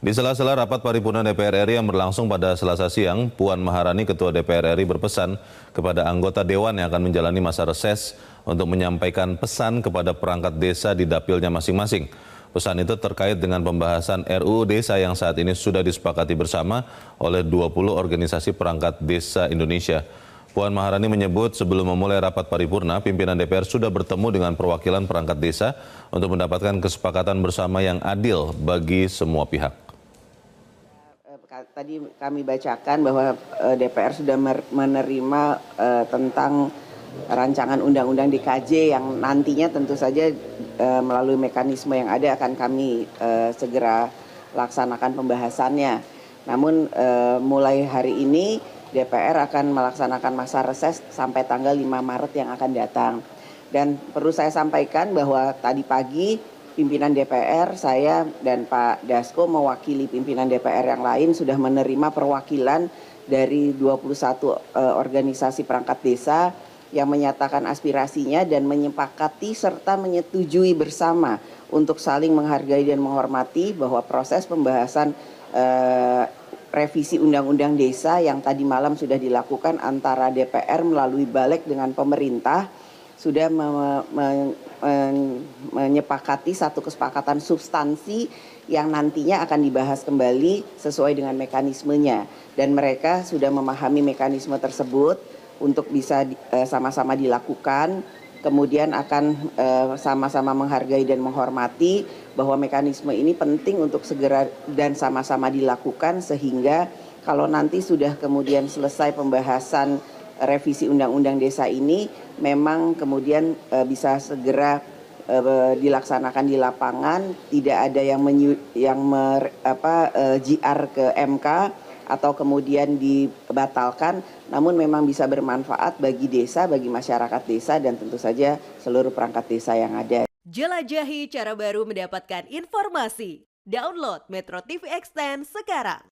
Di sela-sela rapat paripurna DPR RI yang berlangsung pada Selasa siang, Puan Maharani, Ketua DPR RI berpesan kepada anggota Dewan yang akan menjalani masa reses untuk menyampaikan pesan kepada perangkat desa di dapilnya masing-masing. Pesan itu terkait dengan pembahasan RUU Desa yang saat ini sudah disepakati bersama oleh 20 organisasi perangkat desa Indonesia. Puan Maharani menyebut sebelum memulai rapat paripurna, pimpinan DPR sudah bertemu dengan perwakilan perangkat desa untuk mendapatkan kesepakatan bersama yang adil bagi semua pihak tadi kami bacakan bahwa uh, DPR sudah menerima uh, tentang rancangan undang-undang DKJ yang nantinya tentu saja uh, melalui mekanisme yang ada akan kami segera laksanakan pembahasannya. Namun mulai hari ini DPR akan melaksanakan masa reses sampai tanggal 5 Maret yang akan datang. Dan perlu saya sampaikan bahwa tadi pagi pimpinan DPR, saya dan Pak Dasko mewakili pimpinan DPR yang lain sudah menerima perwakilan dari 21 uh, eh, organisasi perangkat desa yang menyatakan aspirasinya dan menyepakati serta menyetujui bersama untuk saling menghargai dan menghormati bahwa proses pembahasan uh, revisi undang-undang desa yang tadi malam sudah dilakukan antara DPR melalui balik dengan pemerintah sudah me, me, me, menyepakati satu kesepakatan substansi yang nantinya akan dibahas kembali sesuai dengan mekanismenya. Dan mereka sudah memahami mekanisme tersebut untuk bisa eh, sama-sama uh, dilakukan. Kemudian akan eh, sama-sama menghargai dan menghormati bahwa mekanisme ini penting untuk segera dan sama-sama dilakukan sehingga kalau nanti sudah kemudian selesai pembahasan revisi undang-undang desa ini memang kemudian uh, bisa segera uh, dilaksanakan di lapangan, tidak ada yang menyu, yang mer, apa JR ke MK atau kemudian dibatalkan, namun memang bisa bermanfaat bagi desa, bagi masyarakat desa dan tentu saja seluruh perangkat desa yang ada. Jelajahi cara baru mendapatkan informasi. Download Metro TV Extend sekarang.